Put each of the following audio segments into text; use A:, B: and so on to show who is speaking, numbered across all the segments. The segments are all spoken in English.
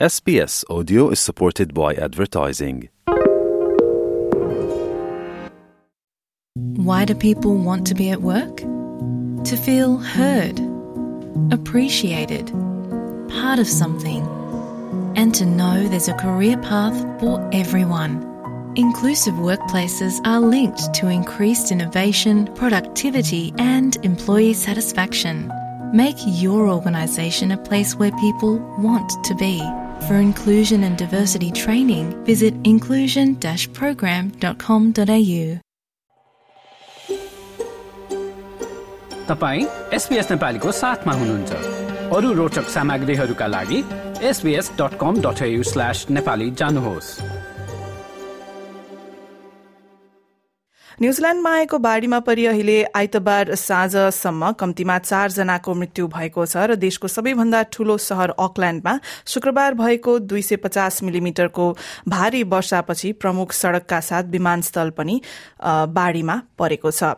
A: SBS Audio is supported by advertising.
B: Why do people want to be at work? To feel heard, appreciated, part of something, and to know there's a career path for everyone. Inclusive workplaces are linked to increased innovation, productivity, and employee satisfaction. Make your organisation a place where people want to be. For inclusion and diversity training, visit inclusion program.com.au.
C: तपाईँ SPS नेपालीको साथमा हुनुहुन्छ अरू रोचक सामग्रीहरूका लागि SBS dot com dot slash Nepali जानुहोस्
D: न्यूजील्याण्डमा आएको बाढ़ीमा परि अहिले आइतबार साँझसम्म कम्तीमा चारजनाको मृत्यु भएको छ र देशको सबैभन्दा ठूलो शहर अकल्याण्डमा शुक्रबार भएको दुई सय पचास मिलिमिटरको भारी वर्षापछि प्रमुख सड़कका साथ विमानस्थल पनि बाढ़ीमा परेको छ।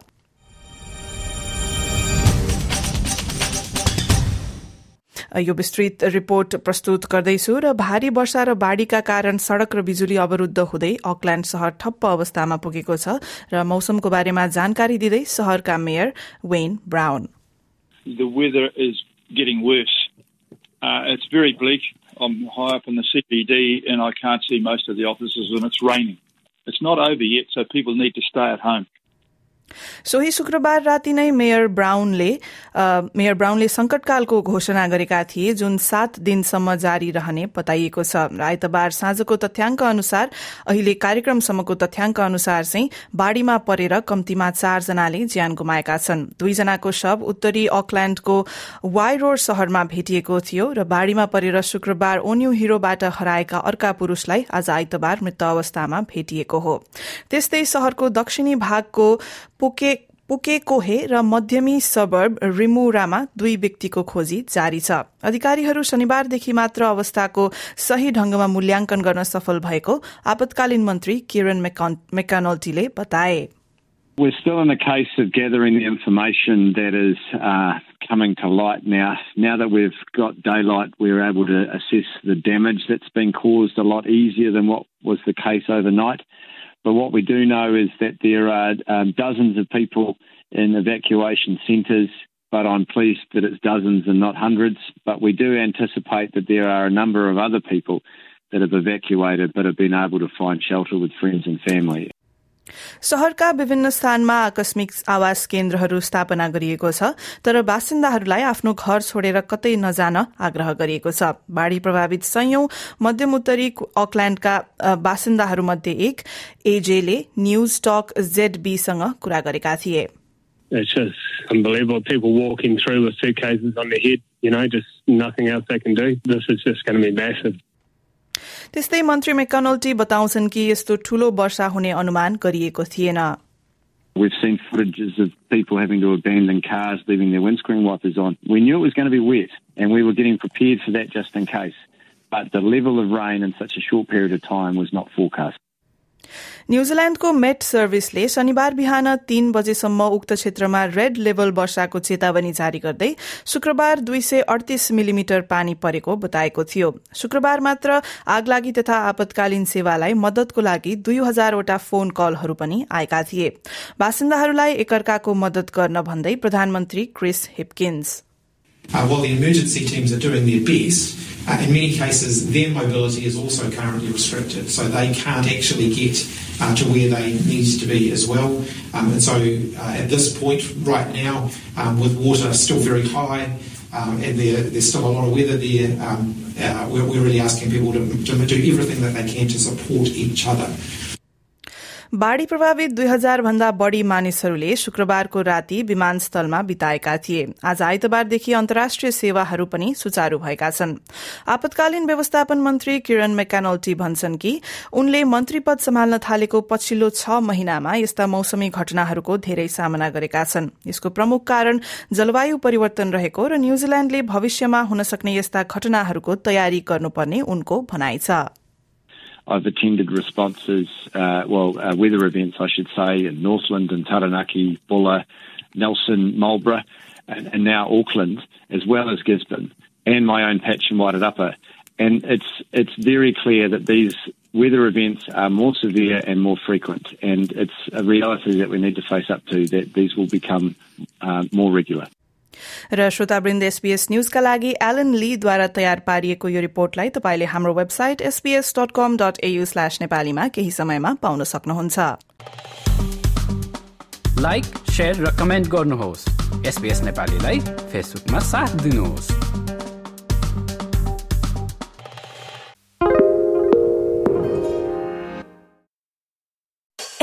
D: यो विस्तृत रिपोर्ट प्रस्तुत गर्दैछु र भारी वर्षा र बाढ़ीका कारण सड़क र बिजुली अवरूद्ध हुँदै अकल्याण्ड शहर ठप्प अवस्थामा पुगेको छ र मौसमको बारेमा जानकारी दिँदै शहरका mayor Wayne Brown
E: the weather is getting worse. Uh, it's very bleak. I'm high up in the CBD and I can't see most of the offices and it's raining. It's not over yet, so people need to stay at home.
D: सोही शुक्रबार राति नै mayor ब्राउनले mayor ब्राउनले संकटकालको घोषणा गरेका थिए जुन सात दिनसम्म जारी रहने बताइएको छ। आइतबार साँझको तथ्याङ्क अनुसार अहिले कार्यक्रमसम्मको तथ्याङ्क अनुसार चाहिँ बाढ़ीमा परेर कम्तीमा चारजनाले ज्यान गुमाएका छन्। दुईजनाको शव उत्तरी अकल्याण्डको वाई रोड शहरमा भेटिएको थियो र बाढ़ीमा परेर शुक्रबार ओन्यू हिरोबाट हराएका अर्का पुरूषलाई आज आइतबार मृत अवस्थामा भेटिएको हो। त्यस्तै शहरको दक्षिणी भागको पुके पुकेकोहे र मध्यमी सबर्ब रिमुरामा दुई व्यक्तिको खोजी जारी छ अधिकारीहरू शनिबारदेखि मात्र अवस्थाको सही ढंगमा मूल्याङ्कन गर्न सफल भएको आपतकालीन मन्त्री किरण मेकानल्टीले बताए
F: We're still in the case of gathering the information that is uh, coming to light now. Now that we've got daylight, we're able to assess the damage that's been caused a lot easier than what was the case overnight. But what we do know is that there are um, dozens of people in evacuation centres, but I'm pleased that it's dozens and not hundreds. But we do anticipate that there are a number of other people that have evacuated but have been able to find shelter with friends and family.
D: शहरका विभिन्न स्थानमा आकस्मिक आवास केन्द्रहरू स्थापना गरिएको छ तर बासिन्दाहरूलाई आफ्नो घर छोडेर कतै नजान आग्रह गरिएको छ बाढ़ी प्रभावित संयौं मध्यम उत्तरी अकल्याण्डका बासिन्दाहरूमध्ये एक एजेले न्यूज टक जेडबीसँग कुरा गरेका थिए
G: you know, just nothing else they can do. This is just going to be massive.
D: त्यस्तै मन्त्री मेकनल्टी बताउँछन् कि यस्तो ठूलो वर्षा हुने अनुमान गरिएको थिएन
F: We've seen footages of people having to abandon cars, leaving their windscreen wipers on. We knew it was going to be wet, and we were getting prepared for that just in case. But the level of rain in such a short period of time was not forecast.
D: न्यूजील्याण्डको Met सर्भिसले शनिबार बिहान तीन बजेसम्म उक्त क्षेत्रमा red level वर्षाको चेतावनी जारी गर्दै शुक्रबार दुई सय अडतिस मिलिमिटर पानी परेको बताएको थियो। शुक्रबार मात्र आगलागी तथा आपतकालीन सेवालाई मदतको लागि दुई हजारवटा फोन कलहरू पनि आएका थिए। बासिन्दाहरूलाई एकअर्काको मदत गर्न भन्दै प्रधानमन्त्री Chris Hipkins.
H: Uh, in many cases their mobility is also currently restricted, so they can't actually get uh, to where they need to be as well. Um, and so uh, at this point, right now, um, with water still very high um, and there, there's still a lot of weather there, um, uh, we're, we're really asking people to, to do everything that they can to support each other.
D: बाढ़ी प्रभावित दुई हजार भन्दा बढ़ी मानिसहरूले शुक्रबारको राति विमानस्थलमा बिताएका थिए। आज आइतबारदेखि अन्तर्राष्ट्रिय सेवाहरू पनि सुचारू भएका छन्। आपतकालीन व्यवस्थापन मन्त्री किरण मेकानल्टी भन्छन् कि उनले मन्त्री पद सम्हाल्न थालेको पछिल्लो छ महिनामा यस्ता मौसमी घटनाहरूको धेरै सामना गरेका छन्। यसको प्रमुख कारण जलवायु परिवर्तन रहेको र न्यूजील्याण्डले भविष्यमा हुन सक्ने यस्ता घटनाहरूको तयारी गर्नुपर्ने उनको भनाइ छ।
F: I've attended responses, uh, well, uh, weather events, I should say, in Northland and Taranaki, Buller, Nelson, Marlborough, and, and now Auckland, as well as Gisborne, and my own patch in Wairarapa. And it's it's very clear that these weather events are more severe and more frequent, and it's a reality that we need to face up to that these will become uh, more regular.
D: र श्रोतावृन्द SPS न्यूजका लागि Alan लीद्वारा तयार पारिएको यो रिपोर्टलाई तपाईँले हाम्रो website SPS dot com dot A U slash नेपालीमा केही समयमा पाउन सक्नुहुन्छ।
C: लाइक र कमेन्ट गर्नुहोस्। एसपीएस नेपालीलाई फेसबुकमा साथ दिनुहोस्।